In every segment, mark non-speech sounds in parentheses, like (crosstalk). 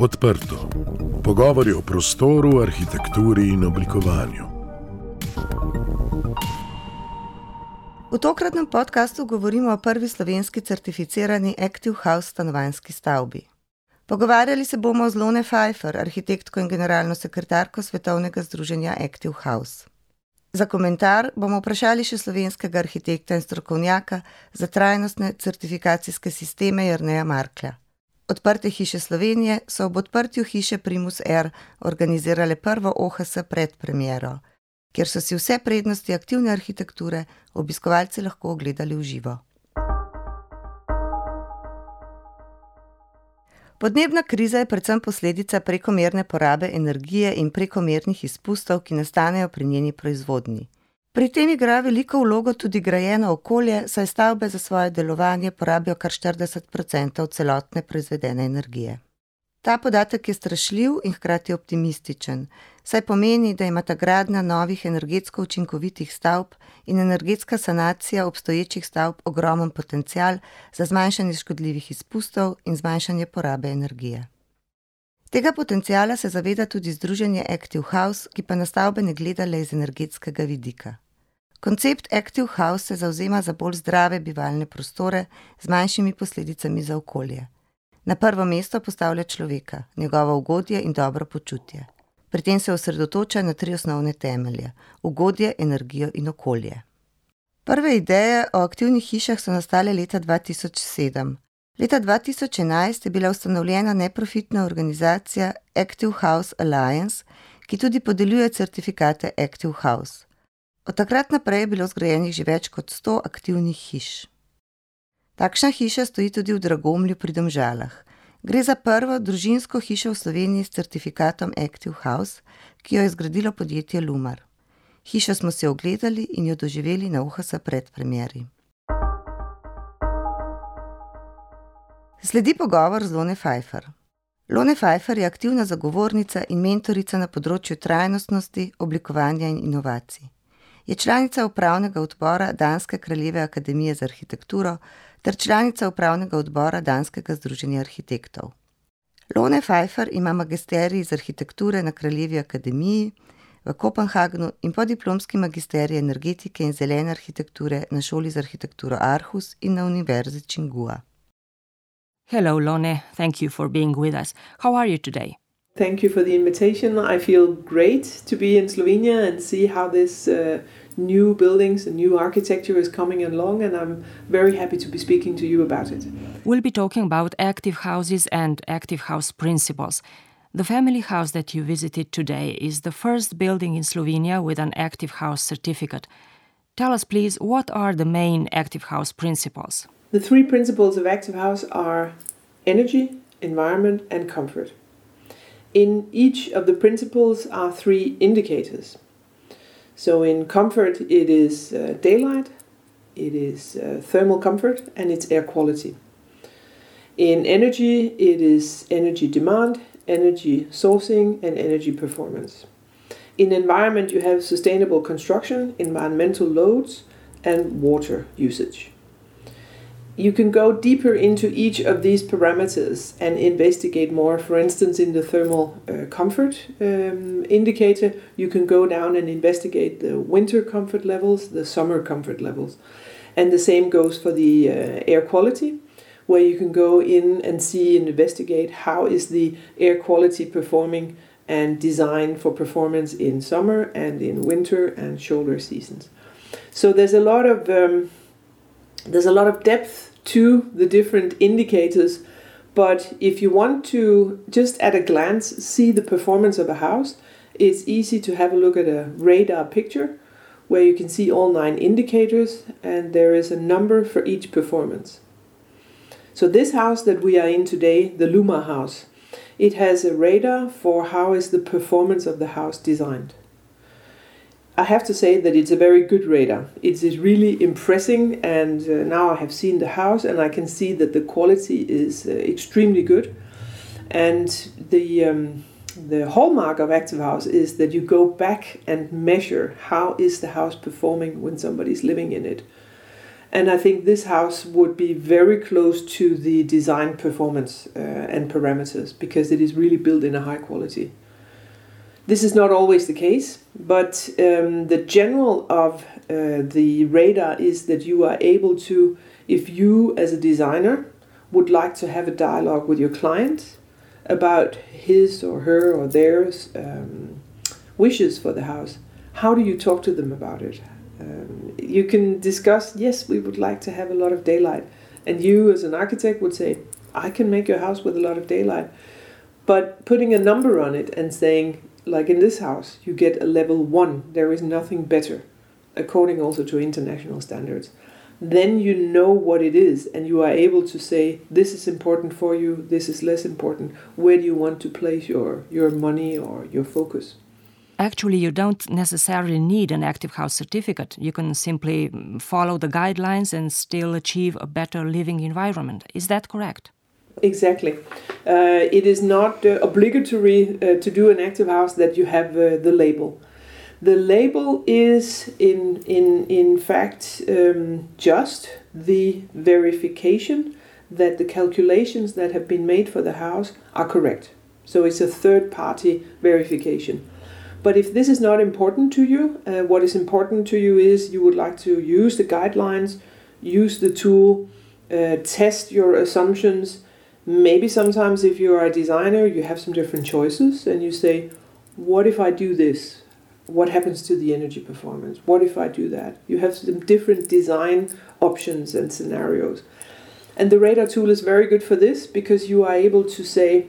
Odprto. Pogovori o prostoru, arhitekturi in oblikovanju. V tokratnem podkastu govorimo o prvi slovenski certificirani Active House stanovanjski stavbi. Pogovarjali se bomo z Lone Pfeiffer, arhitektko in generalno sekretarko Svetovnega združenja Active House. Za komentar bomo vprašali še slovenskega arhitekta in strokovnjaka za trajnostne certifikacijske sisteme Jrneja Marklja. Odprte hiše Slovenije so ob odprtju hiše Primus Air organizirale prvo OHS pred premiero, kjer so si vse prednosti aktivne arhitekture obiskovalci lahko ogledali v živo. Podnebna kriza je predvsem posledica prekomerne porabe energije in prekomernih izpustov, ki nastanejo pri njeni proizvodnji. Pri tem igra veliko vlogo tudi grajeno okolje, saj stavbe za svoje delovanje porabijo kar 40% celotne proizvedene energije. Ta podatek je strašljiv in hkrati optimističen, saj pomeni, da ima ta gradnja novih energetsko učinkovitih stavb in energetska sanacija obstoječih stavb ogromen potencial za zmanjšanje škodljivih izpustov in zmanjšanje porabe energije. Tega potencijala se zaveda tudi Združenje Active House, ki pa na stavbe ne gleda le iz energetskega vidika. Koncept Active House se zauzema za bolj zdrave bivalne prostore z manjšimi posledicami za okolje. Na prvo mesto postavlja človeka, njegovo ugodje in dobro počutje. Pri tem se osredotoča na tri osnovne temelje: ugodje, energijo in okolje. Prve ideje o aktivnih hišah so nastale leta 2007. Leta 2011 je bila ustanovljena neprofitna organizacija Active House Alliance, ki tudi podeljuje certifikate Active House. Od takrat naprej je bilo zgrajenih že več kot 100 aktivnih hiš. Takšna hiša stoji tudi v Dragomlju pri Domžalah. Gre za prvo družinsko hišo v Sloveniji s certifikatom Active House, ki jo je zgradilo podjetje Lumar. Hišo smo si ogledali in jo doživeli na UHS predpremieri. Sledi pogovor z Lone Pfeiffer. Lone Pfeiffer je aktivna zagovornica in mentorica na področju trajnostnosti, oblikovanja in inovacij. Je članica upravnega odbora Danske kraljeve akademije za arhitekturo ter članica upravnega odbora Danskega združenja arhitektov. Lone Pfeiffer ima magisterij iz arhitekture na Kraljevi akademiji v Kopenhagnu in podiplomski magisterij energetike in zelene arhitekture na šoli za arhitekturo Aarhus in na univerzi Tsinghua. Hello, Lone. Thank you for being with us. How are you today? Thank you for the invitation. I feel great to be in Slovenia and see how this uh, new buildings and new architecture is coming along, and I'm very happy to be speaking to you about it. We'll be talking about active houses and active house principles. The family house that you visited today is the first building in Slovenia with an active house certificate. Tell us, please, what are the main active house principles? The three principles of active house are energy, environment, and comfort. In each of the principles are three indicators. So in comfort, it is uh, daylight, it is uh, thermal comfort, and it's air quality. In energy, it is energy demand, energy sourcing, and energy performance. In environment, you have sustainable construction, environmental loads, and water usage you can go deeper into each of these parameters and investigate more. For instance, in the thermal uh, comfort um, indicator, you can go down and investigate the winter comfort levels, the summer comfort levels. And the same goes for the uh, air quality, where you can go in and see and investigate how is the air quality performing and designed for performance in summer and in winter and shoulder seasons. So there's a lot of um, there's a lot of depth to the different indicators. But if you want to just at a glance see the performance of a house, it's easy to have a look at a radar picture where you can see all nine indicators and there is a number for each performance. So this house that we are in today, the Lumar house, it has a radar for how is the performance of the house designed. I have to say that it's a very good radar. It is really impressing, and uh, now I have seen the house, and I can see that the quality is uh, extremely good. And the um, the hallmark of Active House is that you go back and measure how is the house performing when somebody's living in it. And I think this house would be very close to the design performance uh, and parameters because it is really built in a high quality. This is not always the case, but um, the general of uh, the radar is that you are able to, if you as a designer would like to have a dialogue with your client about his or her or theirs um, wishes for the house, how do you talk to them about it? Um, you can discuss, yes, we would like to have a lot of daylight. And you, as an architect, would say, I can make your house with a lot of daylight. But putting a number on it and saying, like in this house, you get a level one, there is nothing better, according also to international standards, then you know what it is and you are able to say, this is important for you, this is less important. Where do you want to place your, your money or your focus? Actually, you don't necessarily need an active house certificate. You can simply mm, follow the guidelines and still achieve a better living environment. Is that correct? Exactly. Uh, it is not uh, obligatory uh, to do an active house that you have uh, the label. The label is, in, in, in fact, um, just the verification that the calculations that have been made for the house are correct. So it's a third party verification. But if this is not important to you, uh, what is important to you is you would like to use the guidelines, use the tool, uh, test your assumptions. Maybe sometimes, if you are a designer, you have some different choices and you say, What if I do this? What happens to the energy performance? What if I do that? You have some different design options and scenarios. And the radar tool is very good for this because you are able to say,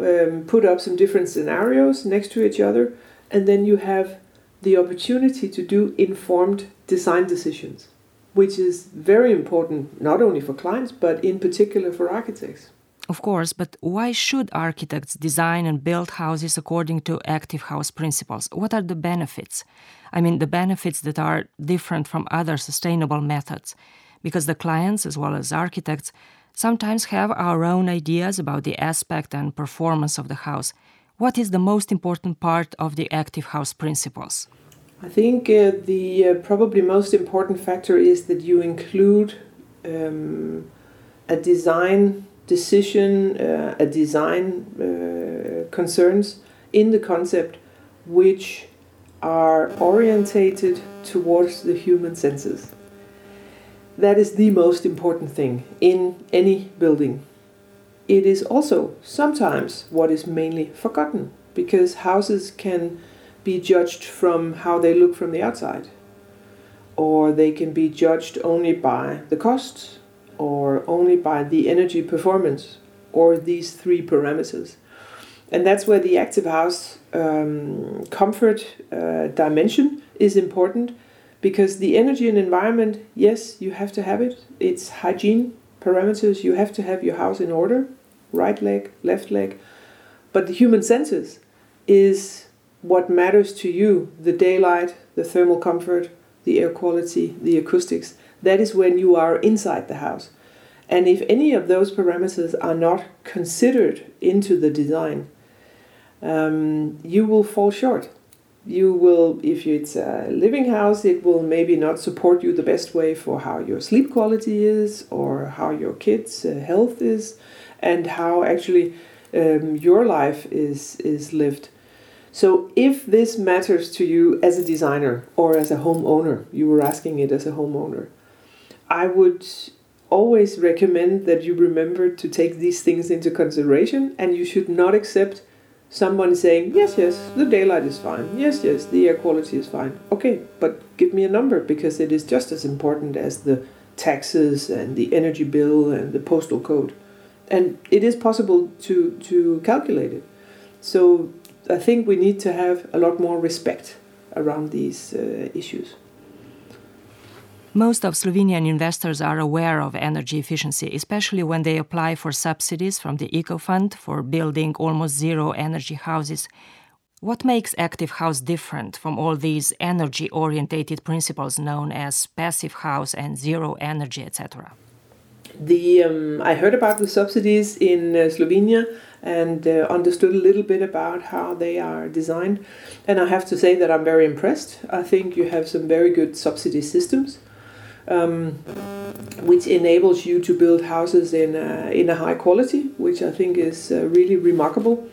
um, put up some different scenarios next to each other and then you have the opportunity to do informed design decisions, which is very important not only for clients but in particular for architects. Of course, but why should architects design and build houses according to active house principles? What are the benefits? I mean, the benefits that are different from other sustainable methods. Because the clients, as well as architects, sometimes have our own ideas about the aspect and performance of the house. What is the most important part of the active house principles? I think uh, the uh, probably most important factor is that you include um, a design decision, uh, a design uh, concerns in the concept which are orientated towards the human senses. That is the most important thing in any building it is also sometimes what is mainly forgotten because houses can be judged from how they look from the outside, or they can be judged only by the cost, or only by the energy performance, or these three parameters. And that's where the active house um, comfort uh, dimension is important because the energy and environment, yes, you have to have it. It's hygiene parameters, you have to have your house in order right leg, left leg. But the human senses is what matters to you the daylight, the thermal comfort, the air quality, the acoustics. That is when you are inside the house. And if any of those parameters are not considered into the design, um, you will fall short. You will, if it's a living house, it will maybe not support you the best way for how your sleep quality is or how your kids' uh, health is and how actually um, your life is is lived. So if this matters to you as a designer or as a homeowner, you were asking it as a homeowner, I would always recommend that you remember to take these things into consideration and you should not accept someone saying, yes, yes, the daylight is fine. Yes, yes, the air quality is fine. Okay, but give me a number because it is just as important as the taxes and the energy bill and the postal code and it is possible to to calculate it. So I think we need to have a lot more respect around these uh, issues. Most of Slovenian investors are aware of energy efficiency, especially when they apply for subsidies from the Eco Fund for building almost zero energy houses. What makes Active House different from all these energy orientated principles known as passive house and zero energy, etc.? the um, I heard about the subsidies in uh, Slovenia and uh, understood a little bit about how they are designed, and I have to say that I'm very impressed. I think you have some very good subsidy systems. Um, which enables you to build houses in a, in a high quality, which I think is uh, really remarkable.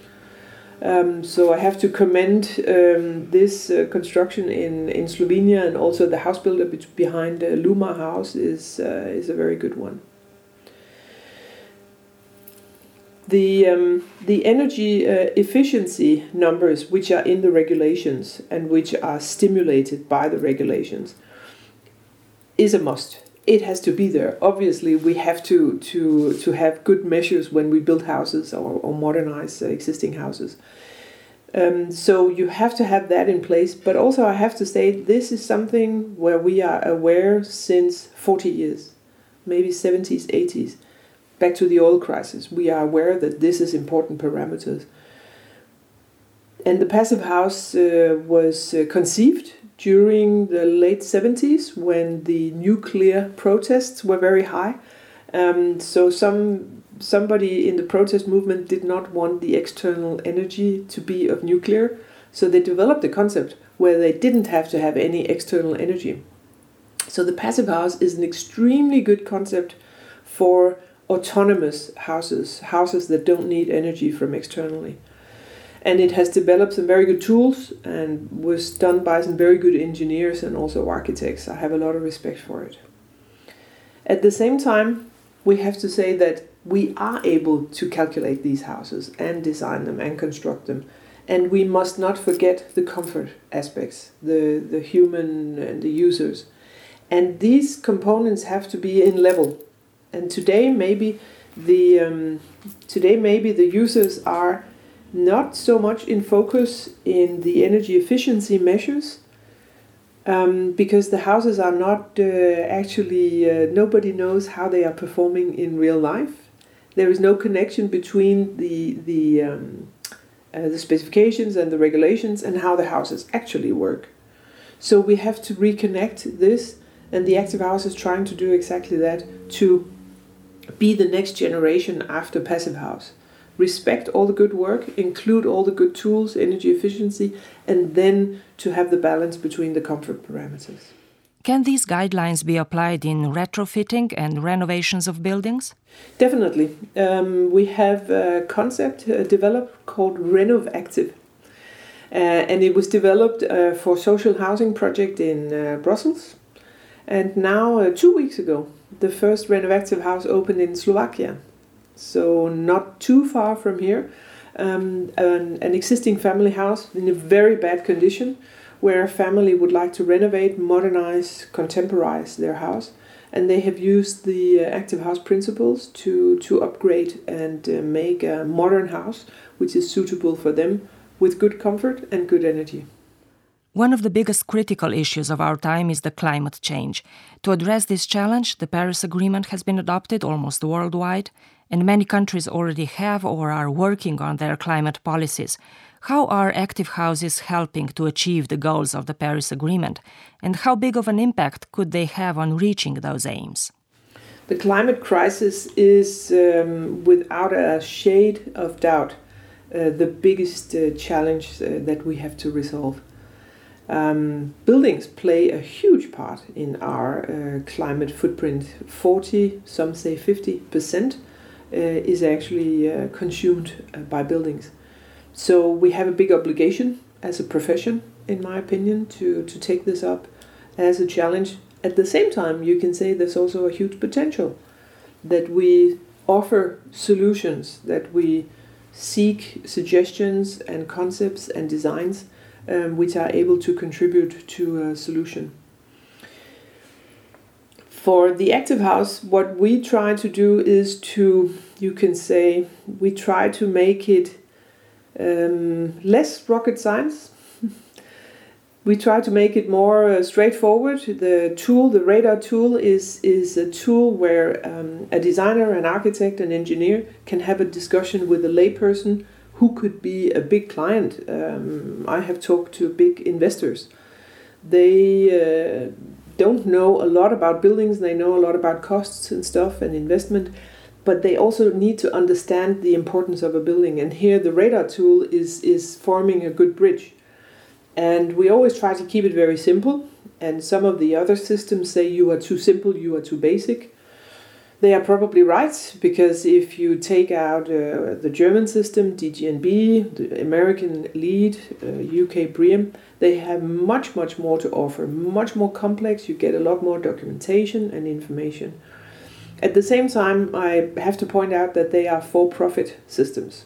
Um, so I have to commend um, this uh, construction in, in Slovenia and also the house builder behind the Lumar house is uh, is a very good one. The um, the energy uh, efficiency numbers which are in the regulations and which are stimulated by the regulations is a must. It has to be there. Obviously, we have to to to have good measures when we build houses or, or modernize uh, existing houses. Um, so you have to have that in place. But also, I have to say this is something where we are aware since 40 years, maybe 70s, 80s. Back to the oil crisis, we are aware that this is important parameters. And the passive house uh, was uh, conceived during the late 70s when the nuclear protests were very high. Um, so some somebody in the protest movement did not want the external energy to be of nuclear, so they developed a concept where they didn't have to have any external energy. So the passive house is an extremely good concept for autonomous houses, houses that don't need energy from externally and it has developed some very good tools and was done by some very good engineers and also architects. I have a lot of respect for it. At the same time, we have to say that we are able to calculate these houses and design them and construct them. And we must not forget the comfort aspects, the, the human and the users. And these components have to be in level. And today maybe the um, today maybe the users are not so much in focus in the energy efficiency measures um, because the houses are not uh, actually, uh, nobody knows how they are performing in real life. There is no connection between the, the, um, uh, the specifications and the regulations and how the houses actually work. So we have to reconnect this, and the active house is trying to do exactly that to be the next generation after passive house respect all the good work, include all the good tools, energy efficiency, and then to have the balance between the comfort parameters. Can these guidelines be applied in retrofitting and renovations of buildings? Definitely. Um, we have a concept uh, developed called RenoVactive. Uh, and it was developed uh, for social housing project in uh, Brussels. And now, uh, two weeks ago, the first RenoVactive house opened in Slovakia so not too far from here. Um, an, an, existing family house in a very bad condition where a family would like to renovate, modernize, contemporize their house. And they have used the uh, active house principles to, to upgrade and uh, make a modern house which is suitable for them with good comfort and good energy. One of the biggest critical issues of our time is the climate change. To address this challenge, the Paris Agreement has been adopted almost worldwide, and many countries already have or are working on their climate policies. How are active houses helping to achieve the goals of the Paris Agreement, and how big of an impact could they have on reaching those aims? The climate crisis is, um, without a shade of doubt, uh, the biggest uh, challenge uh, that we have to resolve. Um, buildings play a huge part in our uh, climate footprint. 40, some say 50% uh, is actually uh, consumed uh, by buildings. So we have a big obligation as a profession, in my opinion, to, to take this up as a challenge. At the same time, you can say there's also a huge potential that we offer solutions, that we seek suggestions and concepts and designs um, which are able to contribute to a solution. For the active house, what we try to do is to, you can say, we try to make it um, less rocket science. (laughs) we try to make it more uh, straightforward. The tool, the radar tool, is is a tool where um, a designer, an architect, an engineer can have a discussion with a layperson who could be a big client. Um, I have talked to big investors. They uh, don't know a lot about buildings, they know a lot about costs and stuff and investment, but they also need to understand the importance of a building. And here the radar tool is, is forming a good bridge. And we always try to keep it very simple. And some of the other systems say you are too simple, you are too basic. They are probably right because if you take out uh, the German system, DGNB, the American LEED, uh, UK BREEAM, they have much, much more to offer, much more complex. You get a lot more documentation and information. At the same time, I have to point out that they are for profit systems.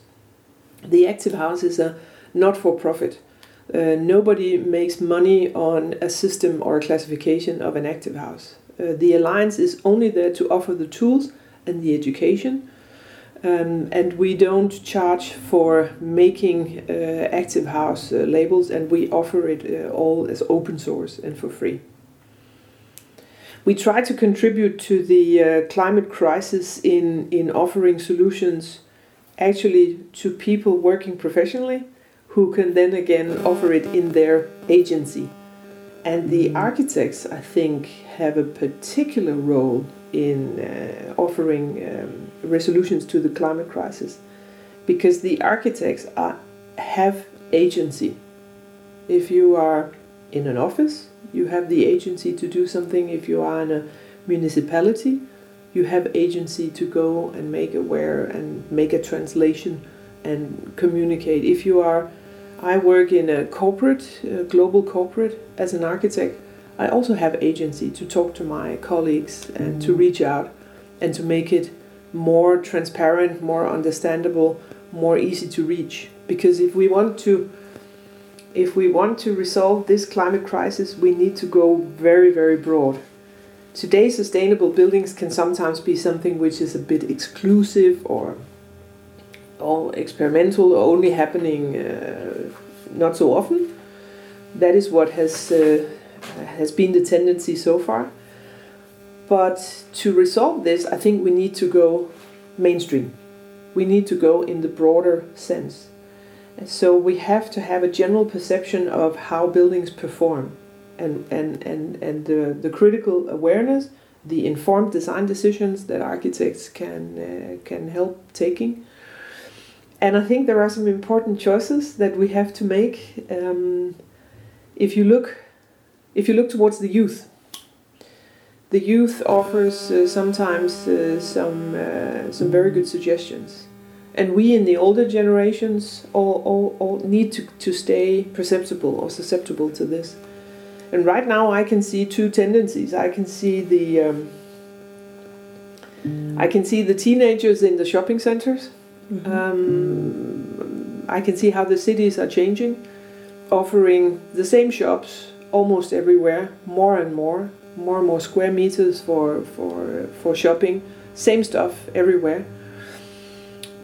The Active House is a not for profit. Uh, nobody makes money on a system or a classification of an active house. Uh, the alliance is only there to offer the tools and the education. Um, and we don't charge for making uh, active house uh, labels, and we offer it uh, all as open source and for free. We try to contribute to the uh, climate crisis in, in offering solutions actually to people working professionally who can then again offer it in their agency. And the architects, I think, have a particular role in uh, offering um, resolutions to the climate crisis because the architects are, have agency. If you are in an office, you have the agency to do something. If you are in a municipality, you have agency to go and make aware and make a translation and communicate. If you are, I work in a corporate, a global corporate as an architect. I also have agency to talk to my colleagues and to mm. reach out and to make it more transparent, more understandable, more easy to reach. Because if we want to if we want to resolve this climate crisis, we need to go very, very broad. Today, sustainable buildings can sometimes be something which is a bit exclusive or all experimental only happening uh, not so often. That is what has uh, has been the tendency so far. But to resolve this, I think we need to go mainstream. We need to go in the broader sense. So we have to have a general perception of how buildings perform and, and, and, and the, the critical awareness, the informed design decisions that architects can, uh, can help taking. And I think there are some important choices that we have to make. Um, if you look, if you look towards the youth, the youth offers uh, sometimes uh, some uh, some very good suggestions and we in the older generations all, all, all need to, to stay perceptible or susceptible to this. And right now i can see two tendencies. I can see the um, i can see the teenagers in the shopping centers. Mm-hmm. um, i can see how the cities are changing offering the same shops almost everywhere more and more more and more square meters for for for shopping same stuff everywhere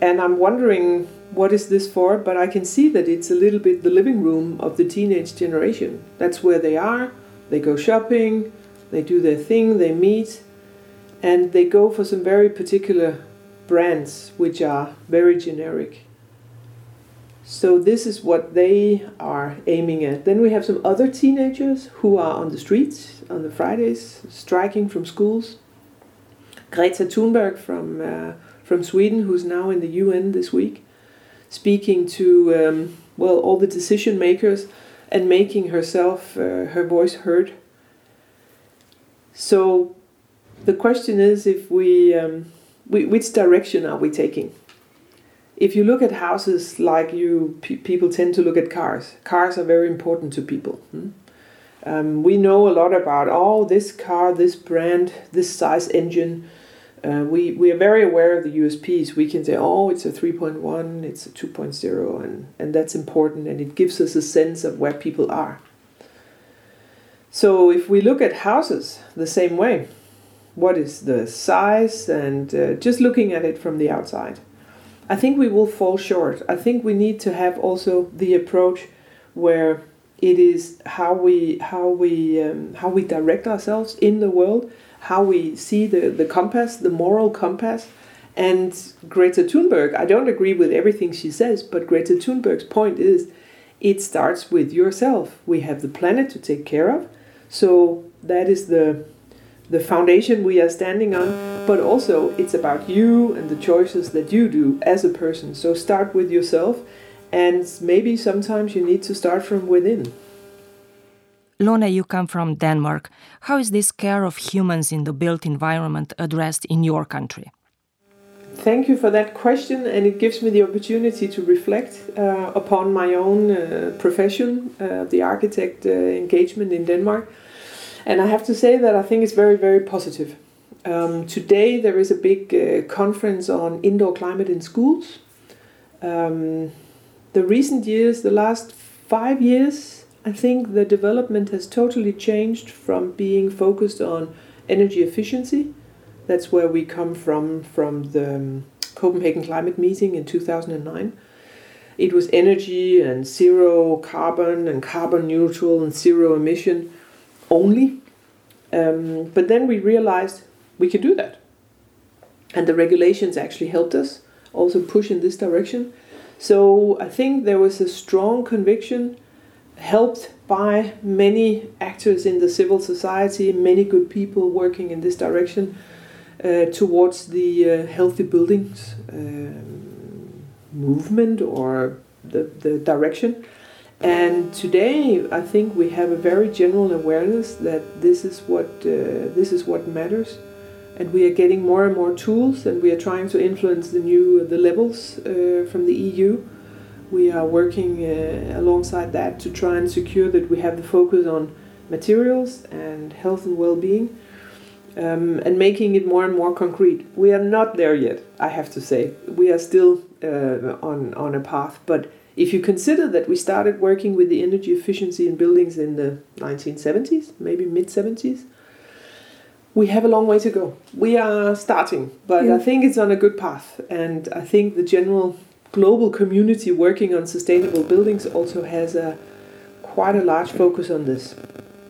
and i'm wondering what is this for but i can see that it's a little bit the living room of the teenage generation. That's where they are. They go shopping. They do their thing. They meet. And they go for some very particular brands which are very generic. So this is what they are aiming at. Then we have some other teenagers who are on the streets on the Fridays, striking from schools. Greta Thunberg from uh, from Sweden, who's now in the UN this week, speaking to um, well all the decision makers and making herself uh, her voice heard. So the question is if we, um, we which direction are we taking? if you look at houses like you pe- people tend to look at cars cars are very important to people hmm? um, we know a lot about oh this car this brand this size engine uh, we, we are very aware of the USPs. We can say, oh, it's a 3.1, it's a 2.0, and, and that's important, and it gives us a sense of where people are. So if we look at houses the same way, what is the size, and uh, just looking at it from the outside, I think we will fall short. I think we need to have also the approach where it is how we how we um, how we direct ourselves in the world, how we see the the compass, the moral compass. And Greta Thunberg, I don't agree with everything she says, but Greta Thunberg's point is it starts with yourself. We have the planet to take care of. So that is the the foundation we are standing on, but also it's about you and the choices that you do as a person. So start with yourself, and maybe sometimes you need to start from within. Lone, you come from Denmark. How is this care of humans in the built environment addressed in your country? Thank you for that question, and it gives me the opportunity to reflect uh, upon my own uh, profession, uh, the architect uh, engagement in Denmark. And I have to say that I think it's very, very positive. Um, today, there is a big uh, conference on indoor climate in schools. Um, the recent years, the last five years, I think the development has totally changed from being focused on energy efficiency that's where we come from from the um, Copenhagen climate meeting in 2009. It was energy and zero carbon and carbon neutral and zero emission only. Um, but then we realized we could do that. And the regulations actually helped us also push in this direction. So I think there was a strong conviction, helped by many actors in the civil society, many good people working in this direction, uh, towards the uh, healthy buildings um, movement or the, the direction. And today, I think we have a very general awareness that this is what uh, this is what matters, and we are getting more and more tools, and we are trying to influence the new the levels uh, from the EU. We are working uh, alongside that to try and secure that we have the focus on materials and health and well-being, um, and making it more and more concrete. We are not there yet, I have to say. We are still uh, on, on a path. But if you consider that we started working with the energy efficiency in buildings in the 1970s, maybe mid 70s, we have a long way to go. We are starting, but yeah. I think it's on a good path. And I think the general global community working on sustainable buildings also has a quite a large focus on this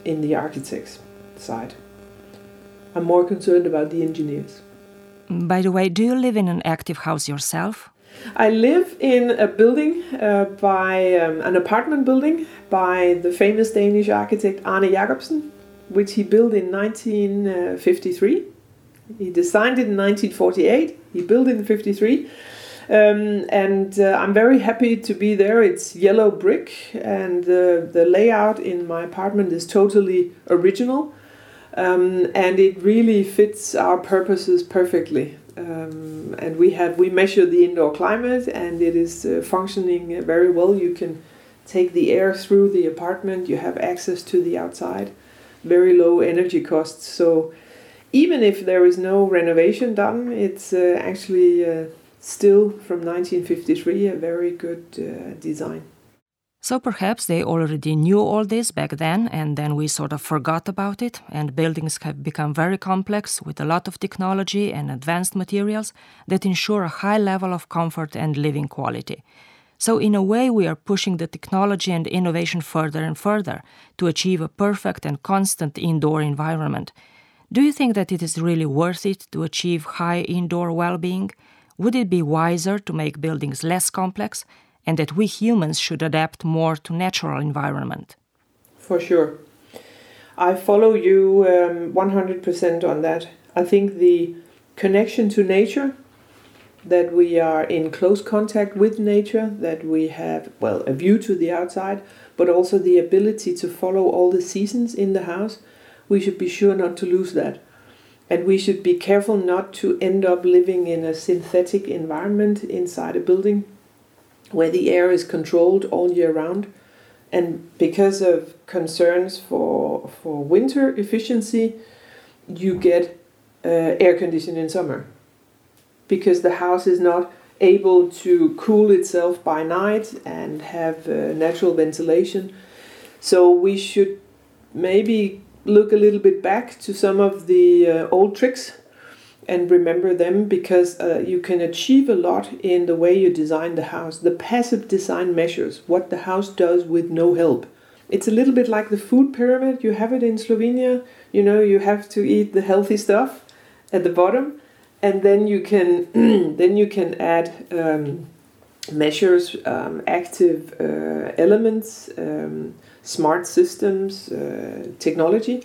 in the architects side. I'm more concerned about the engineers. By the way, do you live in an active house yourself? I live in a building uh, by um, an apartment building by the famous Danish architect Arne Jacobsen, which he built in 1953. He designed it in 1948. He built it in 53. Um, and uh, I'm very happy to be there. It's yellow brick, and uh, the layout in my apartment is totally original um, and it really fits our purposes perfectly. Um, and we have we measure the indoor climate, and it is uh, functioning very well. You can take the air through the apartment. You have access to the outside. Very low energy costs. So even if there is no renovation done, it's uh, actually uh, still from 1953 a very good uh, design. So perhaps they already knew all this back then, and then we sort of forgot about it, and buildings have become very complex with a lot of technology and advanced materials that ensure a high level of comfort and living quality. So, in a way, we are pushing the technology and innovation further and further to achieve a perfect and constant indoor environment. Do you think that it is really worth it to achieve high indoor well being? Would it be wiser to make buildings less complex and that we humans should adapt more to natural environment. For sure. I follow you um, 100% on that. I think the connection to nature, that we are in close contact with nature, that we have, well, a view to the outside, but also the ability to follow all the seasons in the house, we should be sure not to lose that. And we should be careful not to end up living in a synthetic environment inside a building where the air is controlled all year round. And because of concerns for, for winter efficiency, you get uh, air conditioning in summer because the house is not able to cool itself by night and have uh, natural ventilation. So we should maybe look a little bit back to some of the uh, old tricks and remember them because uh, you can achieve a lot in the way you design the house. The passive design measures what the house does with no help. It's a little bit like the food pyramid. You have it in Slovenia. You know, you have to eat the healthy stuff at the bottom, and then you can (clears throat) then you can add um, measures, um, active uh, elements, um, smart systems, uh, technology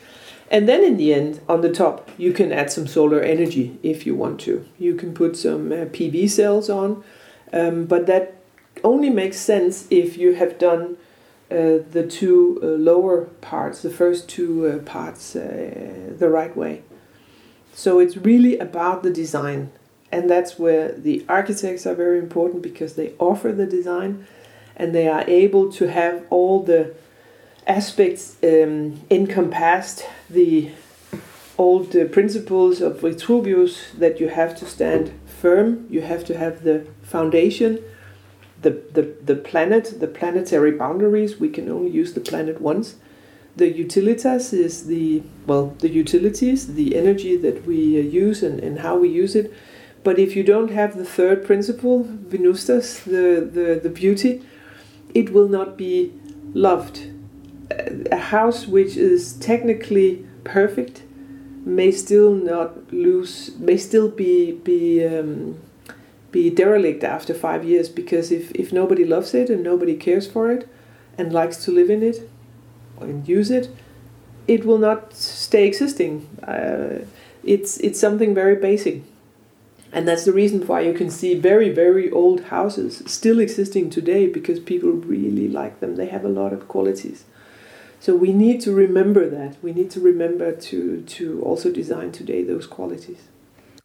and then in the end, on the top, you can add some solar energy if you want to. You can put some uh, PV cells on, um, but that only makes sense if you have done uh, the two uh, lower parts, the first two uh, parts, uh, the right way. So it's really about the design, and that's where the architects are very important because they offer the design and they are able to have all the aspects um, encompassed the old uh, principles of Vitruvius that you have to stand firm, you have to have the foundation, the, the, the planet, the planetary boundaries. We can only use the planet once. The utilitas is the, well, the utilities, the energy that we uh, use and, and how we use it. But if you don't have the third principle, Venustas, the, the, the beauty, it will not be loved. A house which is technically perfect may still not lose, may still be, be um, be derelict after five years because if, if nobody loves it and nobody cares for it and likes to live in it and use it, it will not stay existing. Uh, it's it's something very basic, and that's the reason why you can see very very old houses still existing today because people really like them. They have a lot of qualities. So we need to remember that. We need to remember to to also design today those qualities.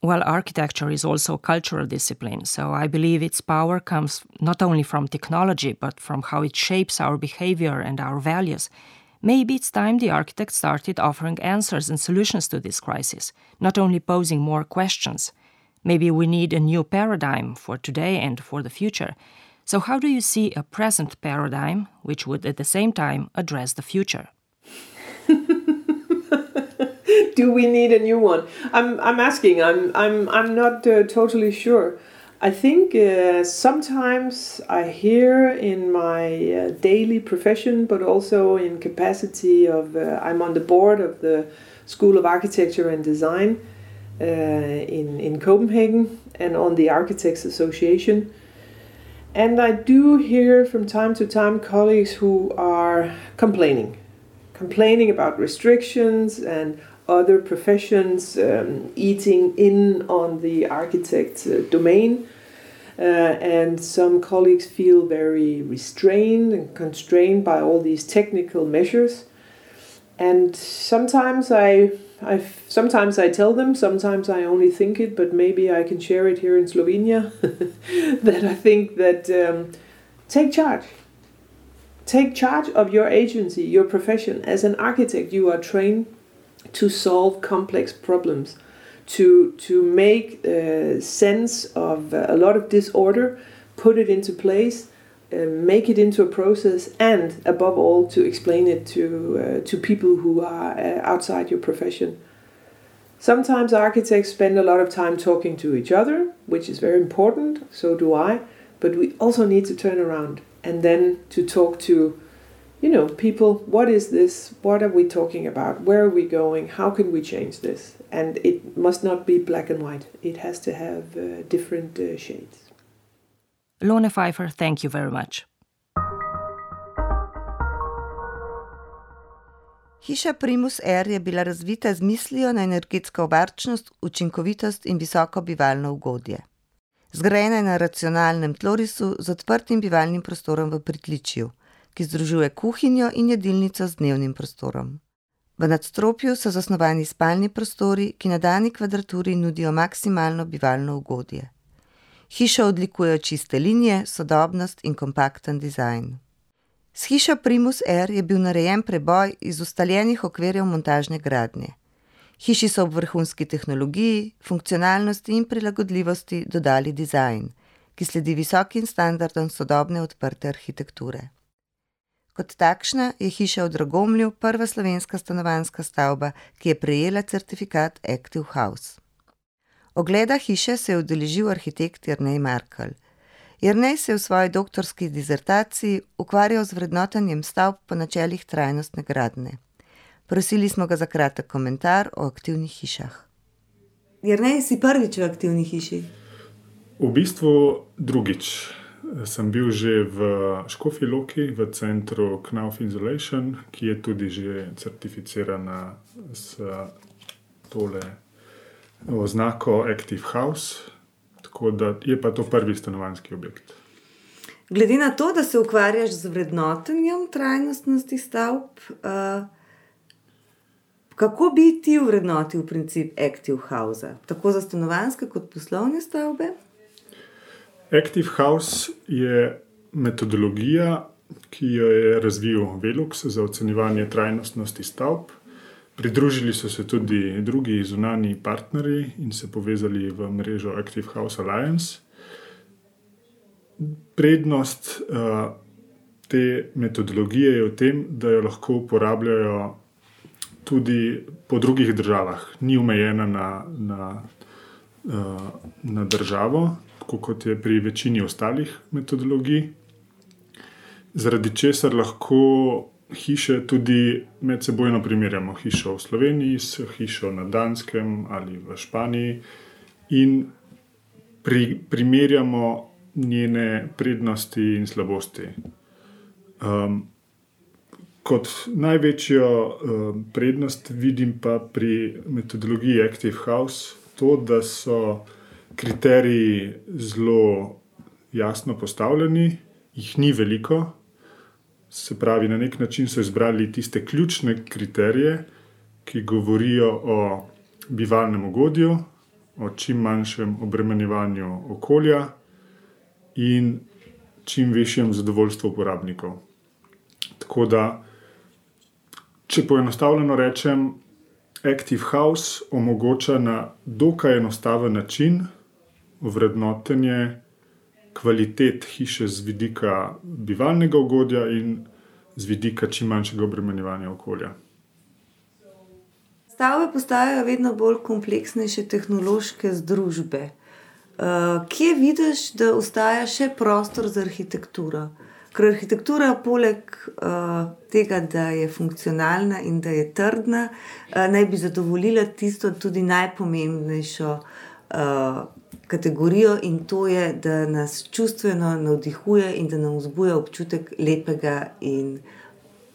Well, architecture is also a cultural discipline, so I believe its power comes not only from technology, but from how it shapes our behavior and our values. Maybe it's time the architect started offering answers and solutions to this crisis, not only posing more questions. Maybe we need a new paradigm for today and for the future. So, how do you see a present paradigm which would at the same time address the future? (laughs) do we need a new one? I'm I'm asking. I'm I'm I'm not uh, totally sure. I think uh, sometimes I hear in my uh, daily profession, but also in capacity of uh, I'm on the board of the School of Architecture and Design uh, in in Copenhagen and on the Architects Association. And I do hear from time to time colleagues who are complaining, complaining about restrictions and other professions um, eating in on the architect's uh, domain. Uh, and some colleagues feel very restrained and constrained by all these technical measures. And sometimes I, I, sometimes I tell them, sometimes I only think it, but maybe I can share it here in Slovenia. (laughs) that I think that um, take charge. Take charge of your agency, your profession. As an architect, you are trained to solve complex problems, to to make uh, sense of uh, a lot of disorder, put it into place, uh, make it into a process, and above all, to explain it to uh, to people who are uh, outside your profession. Sometimes architects spend a lot of time talking to each other, which is very important. So do I. But we also need to turn around and then to talk to you know, people, what is this? What are we talking about? Where are we going? How can we change this? And it must not be black and white, it has to have uh, different uh, shades. Lone Pfeiffer, thank you very much. Hiša Primus Air je bila razvita z mislijo na energetsko varčnost, učinkovitost in visoko bivalno ugodje. Zgrajena je na racionalnem tlorisu z odprtim bivalnim prostorom v pritličju – ki združuje kuhinjo in jedilnico z dnevnim prostorom. V nadstropju so zasnovani spalni prostori, ki na dani kvadraturi nudijo maksimalno bivalno ugodje. Hišo odlikujejo čiste linije, sodobnost in kompakten dizajn. S hišo Primus Air je bil narejen preboj iz ustaljenih okvirjev montažne gradnje. Hiši so ob vrhunski tehnologiji, funkcionalnosti in prilagodljivosti dodali dizajn, ki sledi visokim standardom sodobne odprte arhitekture. Kot takšna je hiša v Dragomlju prva slovenska stanovanska stavba, ki je prejela certifikat Active House. Ogleda hiše se je udeležil arhitekt Jrnej Markel. Jrnej se je v svoji doktorski dizertaciji ukvarjal z vrednotanjem stavb po načelih trajnostne gradne. Prosili smo ga za kratek komentar o aktivnih hišah. Jrnej si prvič v aktivni hiši. V bistvu drugič sem bil že v Škofi Loki, v centru Knauf Insulation, ki je tudi že certificirana s tole oznako Active House. Tako da je pa to prvi stanovanjski objekt. Glede na to, da se ukvarjaš z vrednotenjem trajnostnosti stavb, uh, kako bi ti vrednotil princip Active House, tako za stanovanske kot poslovne stavbe? Active House je metodologija, ki jo je razvil Velux za ocenjevanje trajnostnosti stavb. Pridružili so se tudi drugi zunani partnerji in se povezali v mrežo Active House Alliance. Prednost uh, te metodologije je v tem, da jo lahko uporabljajo tudi po drugih državah, ni omejena na, na, uh, na državo, kot je pri večini ostalih metodologij, zaradi česar lahko hiše tudi medsebojno primerjamo. Hišo v Sloveniji s hišo na Danskem ali v Španiji in pri, primerjamo njene prednosti in slabosti. Um, kot največjo um, prednost vidim pa pri metodologiji Active House to, da so kriteriji zelo jasno postavljeni, jih ni veliko. Se pravi, na nek način so izbrali tiste ključne kriterije, ki govorijo o bivalnem ugodju, o čim manjšem obremenjevanju okolja in čim večjem zadovoljstvu uporabnikov. Tako da, če poenostavljeno rečem, Active House omogoča na dokaj enostaven način vrednotenje kvalitet hiše z vidika bivalnega ugodja in z vidika čim manjšega obremenjevanja okolja. Stavbe postajajo vedno bolj kompleksnejše tehnološke združbe. Uh, kje vidiš, da ostaja še prostor za arhitekturo? Ker arhitektura, poleg uh, tega, da je funkcionalna in da je trdna, uh, naj bi zadovoljila tisto tudi najpomembnejšo uh, kategorijo in to je, da nas čustveno navdihuje in da nam vzbuja občutek lepega in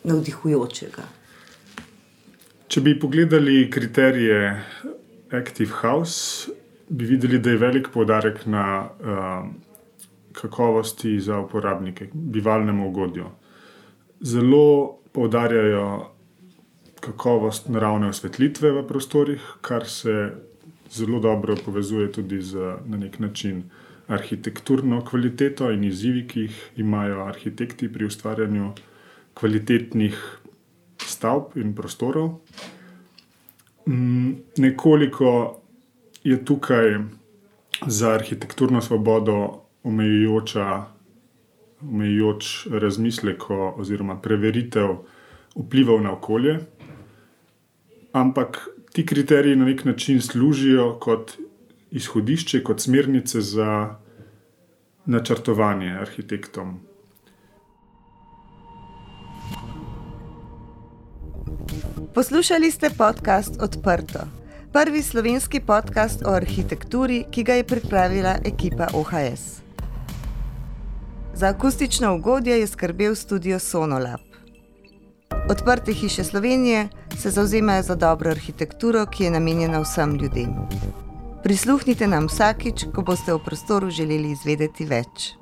navdihujočega. Če bi pogledali kriterije Active House, bi videli, da je velik poudarek na uh, kakovosti za uporabnike, bivalnemu ugodju. Zelo poudarjajo kakovost naravne osvetlitve v prostorih, kar se zelo dobro povezuje tudi z na nek način arhitekturno kvaliteto in izzivi, ki jih imajo arhitekti pri ustvarjanju kvalitetnih stavb in prostorov. Mm, nekoliko je tukaj za arhitekturno svobodo omejujoča, omejujoč razmislek oziroma preveritev vplivov na okolje. Ampak ti kriteriji na nek način služijo kot izhodišče, kot smernice za načrtovanje arhitektom. Poslušali ste podcast Odprto, prvi slovenski podcast o arhitekturi, ki ga je pripravila ekipa OHS. Za akustično ugodje je skrbel studio Sonolab. Odprte hiše Slovenije se zauzemajo za dobro arhitekturo, ki je namenjena vsem ljudem. Prisluhnite nam vsakič, ko boste v prostoru želeli izvedeti več.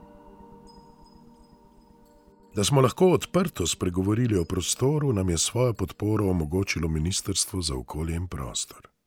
Da smo lahko odprto spregovorili o prostoru, nam je svojo podporo omogočilo Ministrstvo za okolje in prostor.